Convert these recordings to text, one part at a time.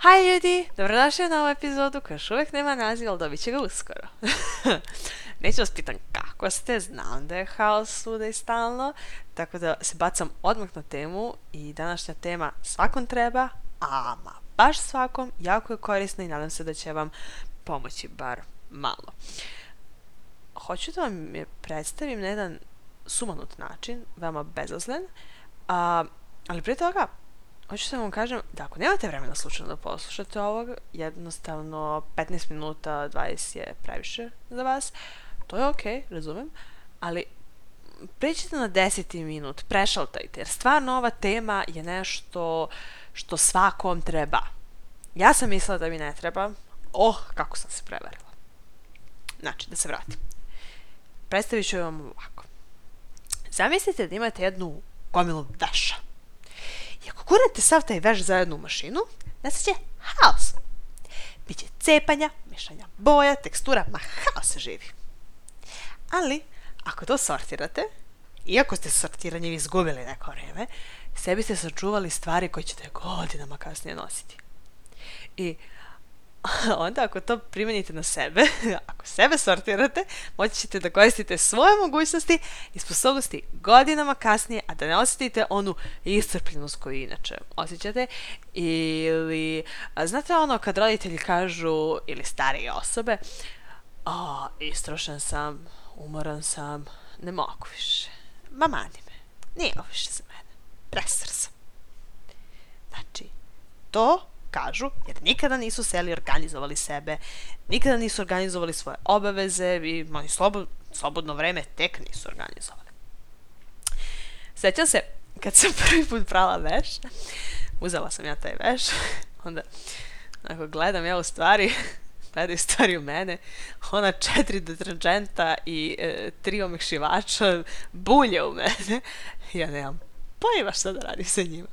Haj ljudi, dobrodošli u novu epizodu koja još uvijek nema naziv, ali dobit će ga uskoro. Neću vas pitan kako ste, znam da je haos svuda i stalno, tako da se bacam odmah na temu i današnja tema svakom treba, ama baš svakom, jako je korisna i nadam se da će vam pomoći bar malo. Hoću da vam je predstavim na jedan sumanut način, veoma bezazlen, a, ali prije toga hoću da vam kažem da ako nemate vremena slučajno da poslušate ovog, jednostavno 15 minuta, 20 je previše za vas, to je okej, okay, razumem, ali pređite na 10. minut, prešaltajte, jer stvarno ova tema je nešto što svakom treba. Ja sam mislila da mi ne treba, oh, kako sam se prevarila. Znači, da se vratim. Predstavit ću vam ovako. Zamislite da imate jednu gomilu veša. I ako gurnete sav taj veš zajedno u mašinu, nastaće haos. Biće cepanja, mešanja boja, tekstura, ma haos se živi. Ali, ako to sortirate, iako ste sortiranjem izgubili neko vreme, sebi ste sačuvali stvari koje ćete godinama kasnije nositi. I onda ako to primenite na sebe, ako sebe sortirate, moći ćete da koristite svoje mogućnosti i sposobnosti godinama kasnije, a da ne osjetite onu iscrpljenost koju inače osjećate. Ili, znate ono kad roditelji kažu, ili starije osobe, o, istrošen sam, umoran sam, ne mogu više. Ma mani me, nije ovo više za mene. Presar sam. Znači, to kažu, jer nikada nisu seli organizovali sebe, nikada nisu organizovali svoje obaveze i oni slobod, slobodno vreme tek nisu organizovali. Sećam se, kad sam prvi put prala veš, uzela sam ja taj veš, onda ako gledam ja u stvari, gledaju stvari u mene, ona četiri deterđenta i e, tri omekšivača bulje u mene, ja nemam pojma šta da radim sa njima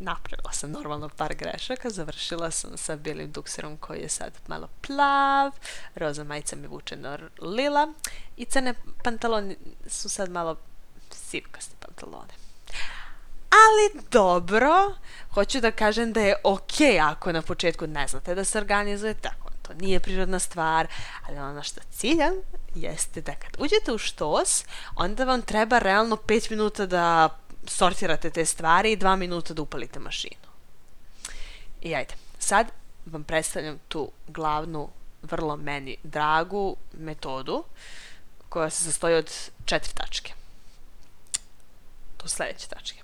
napravila sam normalno par grešaka, završila sam sa bijelim dukserom koji je sad malo plav, roza majica mi vuče na lila i crne pantaloni su sad malo sivkasti pantalone. Ali dobro, hoću da kažem da je ok ako na početku ne znate da se organizujete, tako to nije prirodna stvar, ali ono što ciljam jeste da kad uđete u štos, onda vam treba realno 5 minuta da sortirate te stvari i dva minuta da upalite mašinu. I ajde, sad vam predstavljam tu glavnu, vrlo meni dragu metodu koja se sastoji od četiri tačke. To sledeće tačke.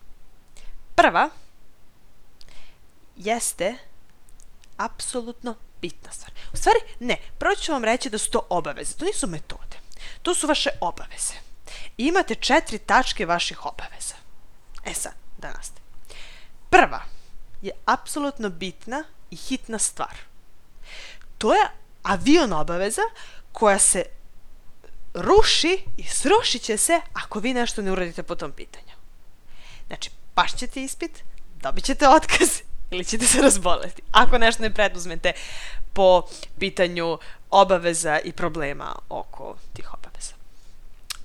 Prva jeste apsolutno bitna stvar. U stvari, ne, prvo ću vam reći da su to obaveze. To nisu metode. To su vaše obaveze. I imate četiri tačke vaših obaveza. E sad, da nastavim. Prva je apsolutno bitna i hitna stvar. To je avion obaveza koja se ruši i srušit će se ako vi nešto ne uradite po tom pitanju. Znači, pašćete ispit, dobit ćete otkaz ili ćete se razboleti. Ako nešto ne preduzmete po pitanju obaveza i problema oko tih obaveza.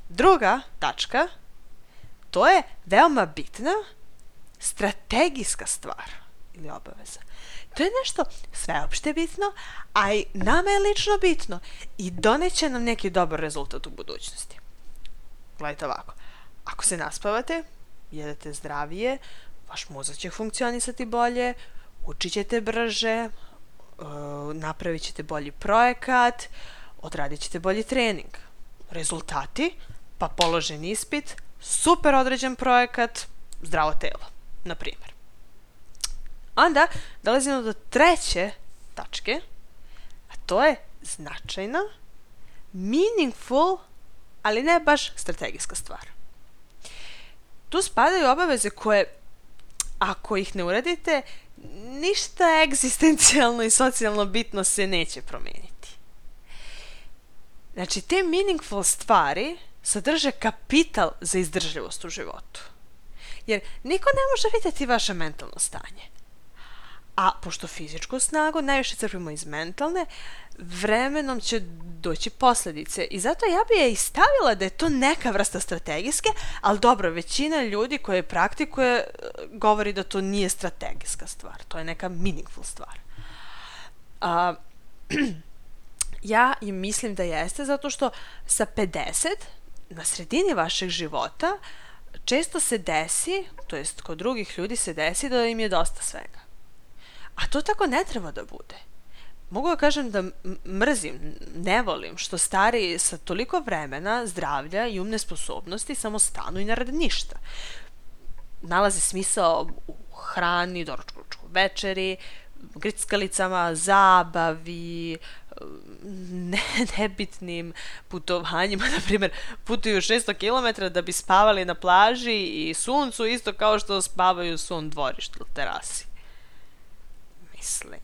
Druga tačka to je veoma bitna strategijska stvar ili obaveza. To je nešto sveopšte bitno, a i nama je lično bitno i doneće nam neki dobar rezultat u budućnosti. Gledajte ovako, ako se naspavate, jedete zdravije, vaš mozak će funkcionisati bolje, učit ćete brže, napravit ćete bolji projekat, odradit ćete bolji trening. Rezultati, pa položen ispit, super određen projekat, zdravo telo, na primjer. Onda dolazimo do treće tačke, a to je značajna, meaningful, ali ne baš strategijska stvar. Tu spadaju obaveze koje, ako ih ne uradite, ništa egzistencijalno i socijalno bitno se neće promeniti. Znači, te meaningful stvari sadrže kapital za izdržljivost u životu. Jer niko ne može vidjeti vaše mentalno stanje. A pošto fizičku snagu najviše crpimo iz mentalne, vremenom će doći posledice. I zato ja bi je i stavila da je to neka vrsta strategijske, ali dobro, većina ljudi koje praktikuje e, govori da to nije strategijska stvar. To je neka meaningful stvar. A, ja i mislim da jeste zato što sa 50 na sredini vašeg života često se desi, to jest kod drugih ljudi se desi da im je dosta svega. A to tako ne treba da bude. Mogu da kažem da mrzim, ne volim što stari sa toliko vremena, zdravlja i umne sposobnosti samo stanu i ne rade ništa. Nalaze smisao u hrani, doručku, večeri, grickalicama, zabavi, ne, nebitnim putovanjima, na primjer putuju 600 km da bi spavali na plaži i suncu isto kao što spavaju u svom dvorištu ili terasi. Mislim.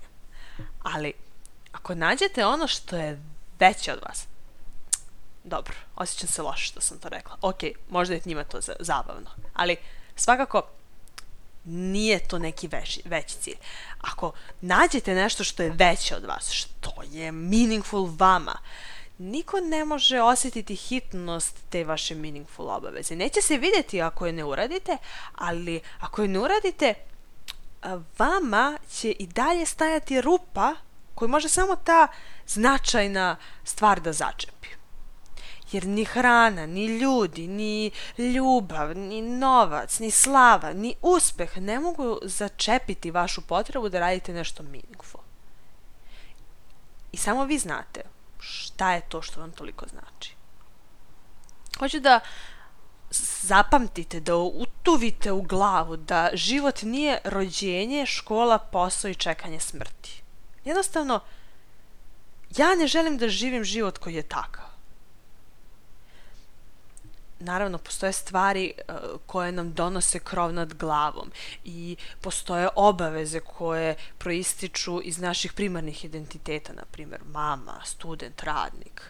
Ali, ako nađete ono što je veće od vas, dobro, osjećam se loše što sam to rekla. Ok, možda je njima to zabavno, ali svakako nije to neki veći, veći cilj. Ako nađete nešto što je veće od vas, što je meaningful vama, niko ne može osjetiti hitnost te vaše meaningful obaveze. Neće se vidjeti ako je ne uradite, ali ako je ne uradite, vama će i dalje stajati rupa koju može samo ta značajna stvar da začepi. Jer ni hrana, ni ljudi, ni ljubav, ni novac, ni slava, ni uspeh ne mogu začepiti vašu potrebu da radite nešto meaningful. I samo vi znate šta je to što vam toliko znači. Hoću da zapamtite, da utuvite u glavu da život nije rođenje, škola, posao i čekanje smrti. Jednostavno, ja ne želim da živim život koji je takav naravno postoje stvari uh, koje nam donose krov nad glavom i postoje obaveze koje proističu iz naših primarnih identiteta, na primjer mama, student, radnik.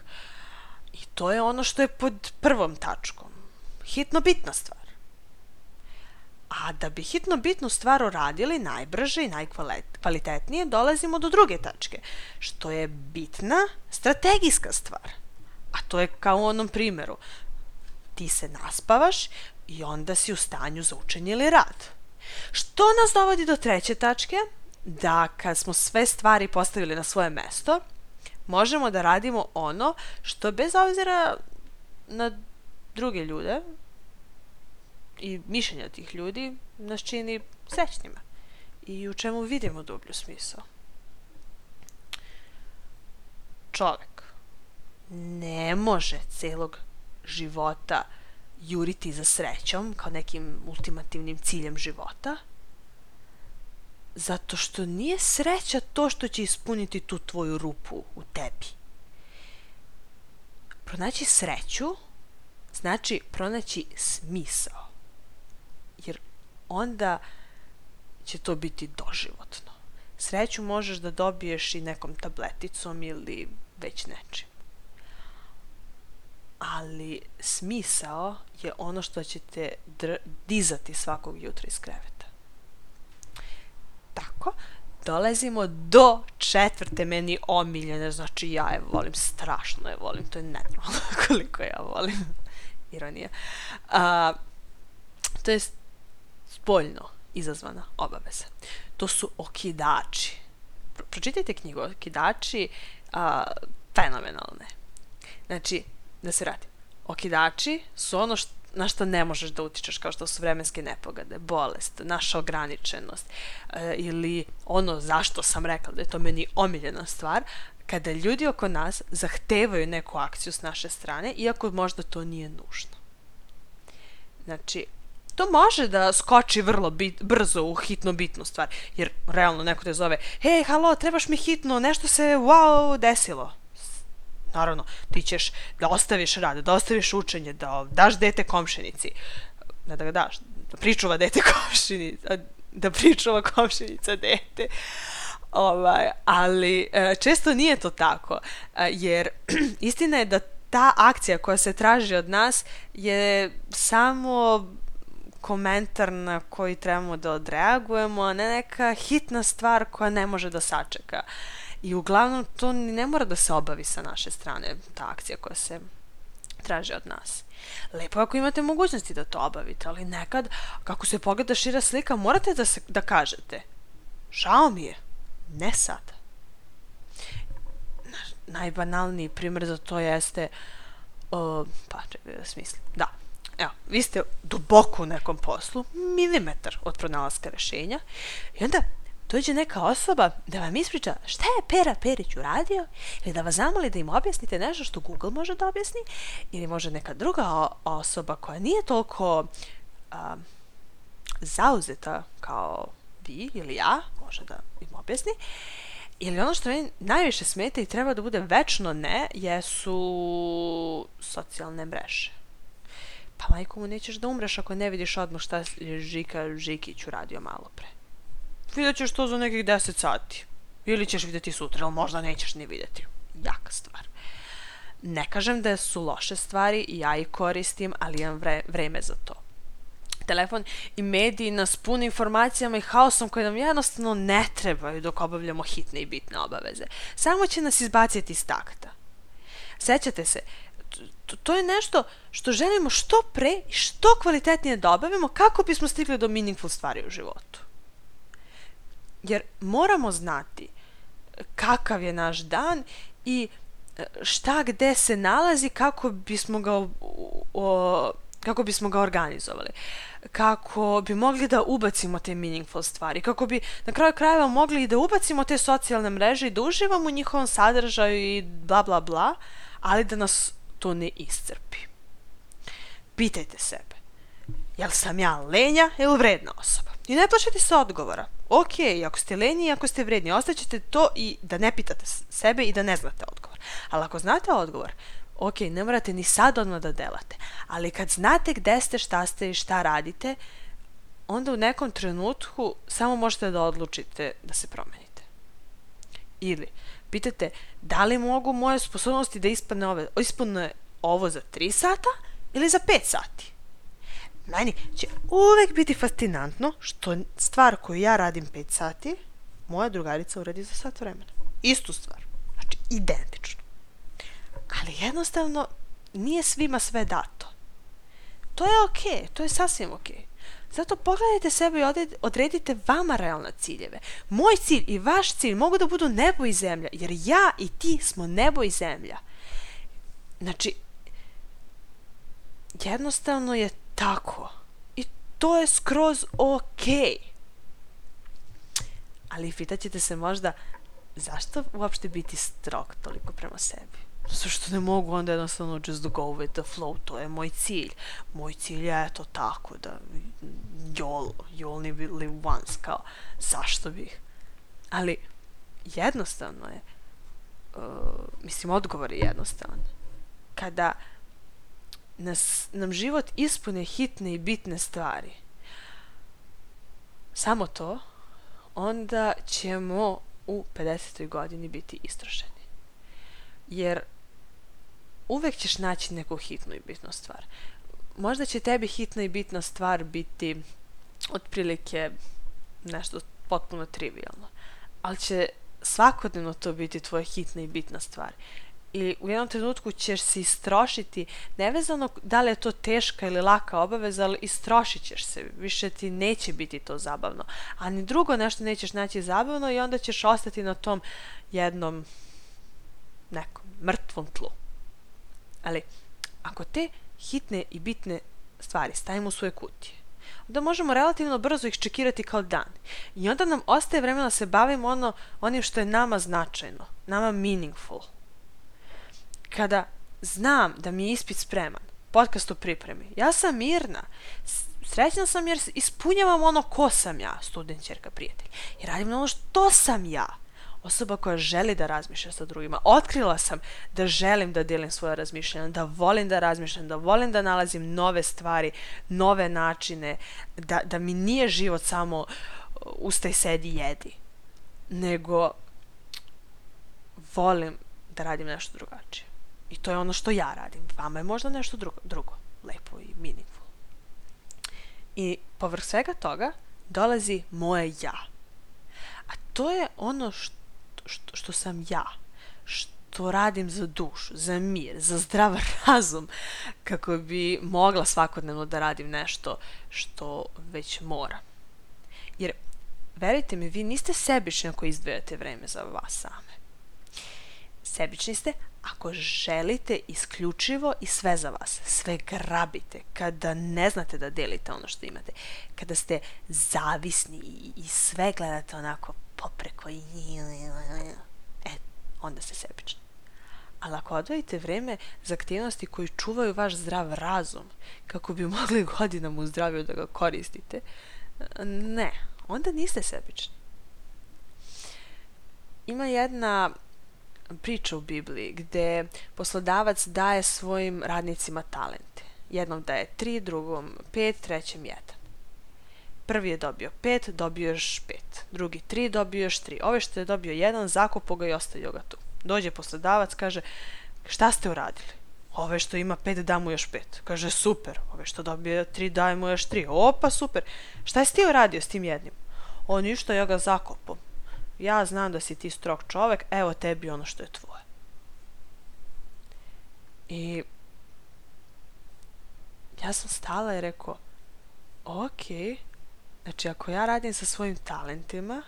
I to je ono što je pod prvom tačkom. Hitno bitna stvar. A da bi hitno bitnu stvar uradili najbrže i najkvalitetnije, dolazimo do druge tačke, što je bitna strategijska stvar. A to je kao u onom primjeru ti se naspavaš i onda si u stanju za učenje ili rad. Što nas dovodi do treće tačke, da kad smo sve stvari postavili na svoje mesto, možemo da radimo ono što bez obzira na druge ljude i mišljenja tih ljudi nas čini srećnima i u čemu vidimo dublju smisao. Čovek ne može celog života juriti za srećom kao nekim ultimativnim ciljem života, zato što nije sreća to što će ispuniti tu tvoju rupu u tebi. Pronaći sreću znači pronaći smisao. Jer onda će to biti doživotno. Sreću možeš da dobiješ i nekom tableticom ili već nečim ali smisao je ono što ćete dizati svakog jutra iz kreveta. Tako, dolazimo do četvrte meni omiljene, znači ja je volim, strašno je volim, to je nenormalno koliko ja volim. Ironija. A, to je spoljno izazvana obaveza. To su okidači. Pro, pročitajte knjigu Okidači, a, fenomenalne. Znači, da se vratim. Okidači su ono što na što ne možeš da utičeš, kao što su vremenske nepogade, bolest, naša ograničenost e, ili ono zašto sam rekla da je to meni omiljena stvar, kada ljudi oko nas zahtevaju neku akciju s naše strane, iako možda to nije nužno. Znači, to može da skoči vrlo bit, brzo u hitno bitnu stvar, jer realno neko te zove, hej, halo, trebaš mi hitno, nešto se, wow, desilo naravno, ti ćeš da ostaviš rad, da ostaviš učenje, da daš dete komšenici, ne da ga daš, da pričuva dete komšenica, da pričuva komšenica dete. Ovaj, ali e, često nije to tako, e, jer istina je da ta akcija koja se traži od nas je samo komentar na koji trebamo da odreagujemo, a ne neka hitna stvar koja ne može da sačeka. I uglavnom to ne mora da se obavi sa naše strane, ta akcija koja se traži od nas. Lepo ako imate mogućnosti da to obavite, ali nekad, kako se pogleda šira slika, morate da, se, da kažete žao mi je, ne sad. Najbanalniji primjer za to jeste uh, pa čekaj da smislim. Da, evo, vi ste duboko u nekom poslu, milimetar od pronalaska rešenja i onda dođe neka osoba da vam ispriča šta je Pera Perić uradio ili da vas zamoli da im objasnite nešto što Google može da objasni ili može neka druga osoba koja nije toliko a, zauzeta kao vi ili ja, može da im objasni. Ili ono što meni najviše smeta i treba da bude večno ne, jesu socijalne mreže. Pa majko mu nećeš da umreš ako ne vidiš odmah šta Žika Žikić uradio malo pre. Vidjet ćeš to za nekih 10 sati. Ili ćeš vidjeti sutra, ali možda nećeš ni vidjeti. Jaka stvar. Ne kažem da su loše stvari, ja ih koristim, ali imam vre, vreme za to. Telefon i mediji nas pune informacijama i haosom koje nam jednostavno ne trebaju dok obavljamo hitne i bitne obaveze. Samo će nas izbaciti iz takta. Sećate se, to, to je nešto što želimo što pre i što kvalitetnije da obavimo kako bismo stigli do meaningful stvari u životu. Jer moramo znati kakav je naš dan i e, šta gde se nalazi kako bismo ga o, kako bismo ga organizovali, kako bi mogli da ubacimo te meaningful stvari, kako bi na kraju krajeva mogli da ubacimo te socijalne mreže i da uživamo u njihovom sadržaju i bla bla bla, ali da nas to ne iscrpi. Pitajte sebe, jel sam ja lenja ili vredna osoba? I ne plašite se odgovora. Ok, ako ste lenji i ako ste vredni, ostaćete to i da ne pitate sebe i da ne znate odgovor. Ali ako znate odgovor, ok, ne morate ni sad odmah da delate, ali kad znate gde ste, šta ste i šta radite, onda u nekom trenutku samo možete da odlučite da se promenite. Ili pitate da li mogu moje sposobnosti da ispane, ove, ispane ovo za 3 sata ili za 5 sati. Meni će uvek biti fascinantno što stvar koju ja radim 5 sati, moja drugarica uradi za sat vremena. Istu stvar. Znači, identično. Ali jednostavno nije svima sve dato. To je okej, okay, to je sasvim okej. Okay. Zato pogledajte sebe i odredite vama realne ciljeve. Moj cilj i vaš cilj mogu da budu nebo i zemlja, jer ja i ti smo nebo i zemlja. Znači, jednostavno je tako. I to je skroz. Okay. Ali pitaćete se možda, zašto uopšte biti strog toliko prema sebi? Zato što ne mogu onda jednostavno just go with the flow, to je moj cilj. Moj cilj je eto tako da YOLO, you only live once, kao zašto bih? Ali jednostavno je, uh, mislim odgovor je jednostavan. Kada nas, nam život ispune hitne i bitne stvari, samo to, onda ćemo u 50. godini biti istrošeni. Jer uvek ćeš naći neku hitnu i bitnu stvar. Možda će tebi hitna i bitna stvar biti otprilike nešto potpuno trivialno, ali će svakodnevno to biti tvoja hitna i bitna stvar. I u jednom trenutku ćeš se istrošiti, nevezano da li je to teška ili laka obaveza, ali istrošit ćeš se, više ti neće biti to zabavno. A ni drugo nešto nećeš naći zabavno i onda ćeš ostati na tom jednom nekom mrtvom tlu. Ali, ako te hitne i bitne stvari stavimo u svoje kutije, onda možemo relativno brzo ih čekirati kao dan. I onda nam ostaje vremena da se bavimo ono, onim što je nama značajno, nama meaningful. Kada znam da mi je ispit spreman, podcast u pripremi, ja sam mirna, srećna sam jer ispunjavam ono ko sam ja, student, čerka, prijatelj. I radim ono što sam ja osoba koja želi da razmišlja sa drugima. Otkrila sam da želim da delim svoje razmišljanja, da volim da razmišljam, da volim da nalazim nove stvari, nove načine, da, da mi nije život samo uh, ustaj, sedi, jedi, nego volim da radim nešto drugačije. I to je ono što ja radim. Vama je možda nešto drugo, drugo lepo i meaningful. I povrh svega toga dolazi moje ja. A to je ono što, što, što sam ja. Što radim za dušu, za mir, za zdrav razum, kako bi mogla svakodnevno da radim nešto što već moram. Jer, verujte mi, vi niste sebični ako izdvajate vreme za vas same. Sebični ste ako želite isključivo i sve za vas, sve grabite, kada ne znate da delite ono što imate, kada ste zavisni i sve gledate onako popreko i e, onda ste sebični. Ali ako odvojite vreme za aktivnosti koji čuvaju vaš zdrav razum, kako bi mogli godinama u zdravlju da ga koristite, ne, onda niste sebični. Ima jedna priča u Bibliji gde poslodavac daje svojim radnicima talente. Jednom daje tri, drugom pet, trećem jedan. Prvi je dobio pet, dobio još pet. Drugi tri, dobio još tri. Ove što je dobio jedan, zakupo ga i ostavio ga tu. Dođe poslodavac, kaže, šta ste uradili? Ove što ima pet, da mu još pet. Kaže, super. Ove što dobije tri, daje mu još tri. Opa, super. Šta si ti uradio s tim jednim? O, ništa, ja ga zakopom ja znam da si ti strog čovek, evo tebi ono što je tvoje. I ja sam stala i rekao, ok, znači ako ja radim sa svojim talentima,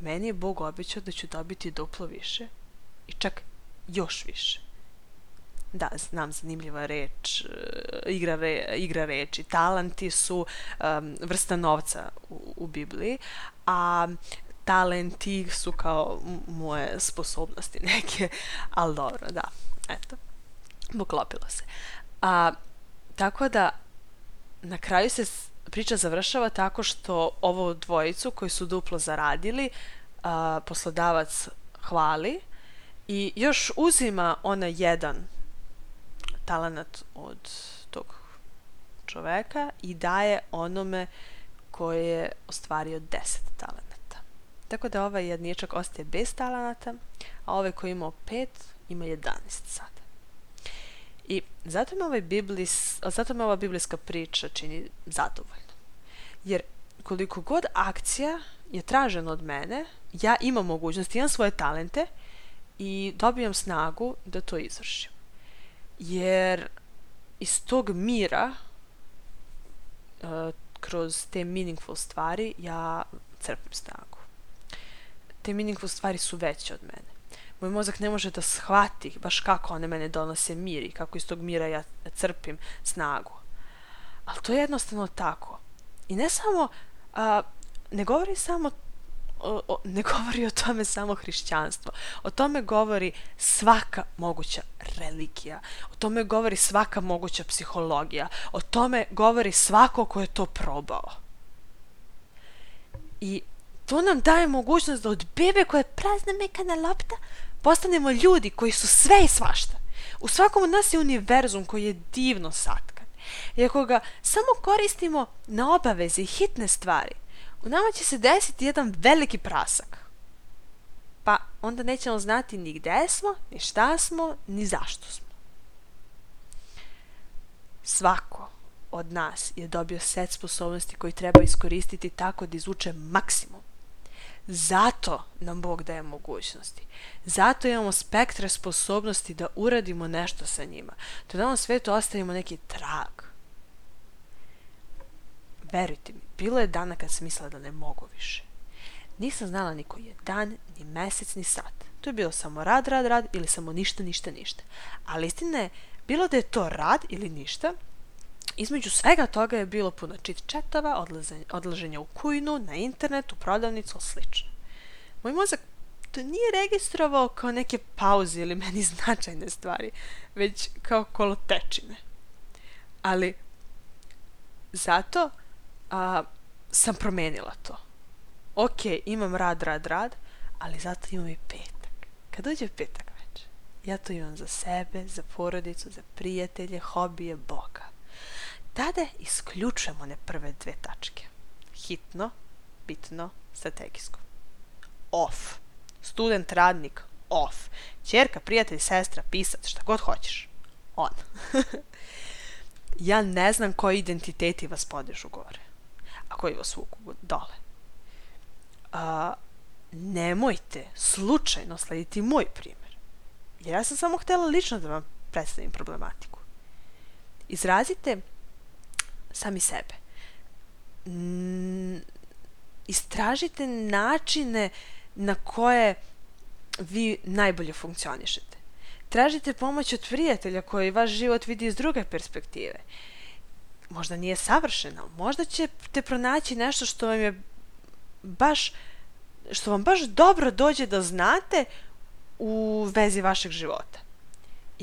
meni je Bog obećao da ću dobiti duplo više i čak još više. Da, znam zanimljiva reč, e, igra, re, igra reči. Talanti su um, vrsta novca u, u Bibliji, a talenti su kao moje sposobnosti neke, ali dobro, da, eto, poklopilo se. A, tako da, na kraju se priča završava tako što ovo dvojicu koji su duplo zaradili, a, poslodavac hvali i još uzima ona jedan talenat od tog čoveka i daje onome koje je ostvario 10 talenata. Tako da ovaj jedničak ostaje bez talenata, a ovaj koji imao pet ima 11 sada. I zato me, ovaj biblis, zato me ova biblijska priča čini zadovoljno. Jer koliko god akcija je tražena od mene, ja imam mogućnost, imam svoje talente i dobijam snagu da to izvršim. Jer iz tog mira, uh, kroz te meaningful stvari, ja crpim snagu te meaningful stvari su veće od mene. Moj mozak ne može da shvati baš kako one mene donose mir i kako iz tog mira ja crpim snagu. Ali to je jednostavno tako. I ne samo, a, ne govori samo o, o, ne govori o tome samo hrišćanstvo. O tome govori svaka moguća religija. O tome govori svaka moguća psihologija. O tome govori svako ko je to probao. I to nam daje mogućnost da od bebe koja je prazna mekana lopta postanemo ljudi koji su sve i svašta. U svakom od nas je univerzum koji je divno satkan. I ako ga samo koristimo na obaveze i hitne stvari, u nama će se desiti jedan veliki prasak. Pa onda nećemo znati ni gde smo, ni šta smo, ni zašto smo. Svako od nas je dobio set sposobnosti koji treba iskoristiti tako da izvuče maksimum. Zato nam Bog daje mogućnosti. Zato imamo spektre sposobnosti da uradimo nešto sa njima. Da na ovom svetu ostavimo neki trag. Verujte mi, bilo je dana kad sam mislila da ne mogu više. Nisam znala ni koji je dan, ni mesec, ni sat. To je bilo samo rad, rad, rad ili samo ništa, ništa, ništa. Ali istina je, bilo da je to rad ili ništa, Između svega toga je bilo puno čit četova, odlaženja u kujnu, na internet, u prodavnicu, slično. Moj mozak to nije registrovao kao neke pauze ili meni značajne stvari, već kao kolotečine. Ali zato a, sam promenila to. Ok, imam rad, rad, rad, ali zato imam i petak. Kad dođe petak već, ja to imam za sebe, za porodicu, za prijatelje, hobije, Boga tada isključujemo one prve dve tačke. Hitno, bitno, strategijsko. Off. Student, radnik, off. Čerka, prijatelj, sestra, pisac, šta god hoćeš. On. ja ne znam koji identiteti vas podižu gore, a koji vas vuku dole. A, nemojte slučajno slediti moj primjer. Jer ja sam samo htjela lično da vam predstavim problematiku. Izrazite sami sebe. istražite načine na koje vi najbolje funkcionišete. Tražite pomoć od prijatelja koji vaš život vidi iz druge perspektive. Možda nije savršeno, možda ćete pronaći nešto što vam je baš što vam baš dobro dođe da znate u vezi vašeg života.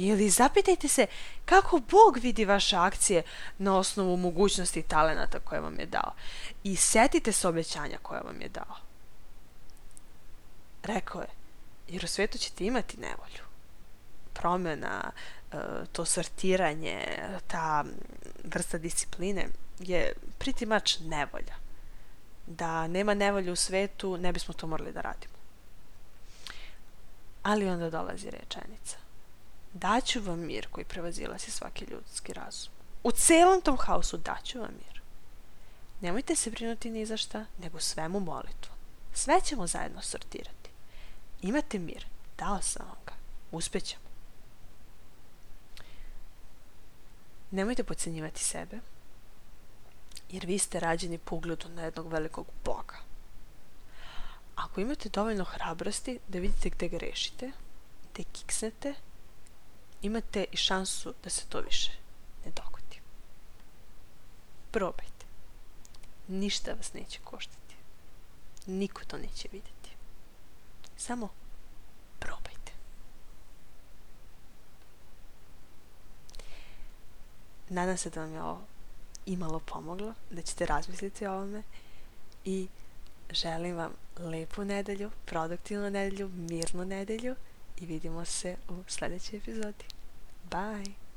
Ili zapitajte se kako Bog vidi vaše akcije na osnovu mogućnosti talenata koje vam je dao. I setite se obećanja koje vam je dao. Rekao je, jer u svijetu ćete imati nevolju. Promjena, e, to sortiranje, ta vrsta discipline je pretty much nevolja. Da nema nevolje u svetu, ne bismo to morali da radimo. Ali onda dolazi rečenica. Daću vam mir koji prevazilazi svaki ljudski razum. U celom tom haosu daću vam mir. Nemojte se brinuti ni za šta, nego svemu molitvu. Sve ćemo zajedno sortirati. Imate mir. Dao sam vam ga. Uspećemo. Nemojte pocenjivati sebe, jer vi ste rađeni po ugledu na jednog velikog Boga. Ako imate dovoljno hrabrosti da vidite gde grešite, da kiksnete, imate i šansu da se to više ne dogodi. Probajte. Ništa vas neće koštati. Niko to neće vidjeti. Samo probajte. Nadam se da vam je ovo imalo pomoglo, da ćete razmisliti o ovome i želim vam lepu nedelju, produktivnu nedelju, mirnu nedelju i vidimo se u sljedećoj epizodi. Bye!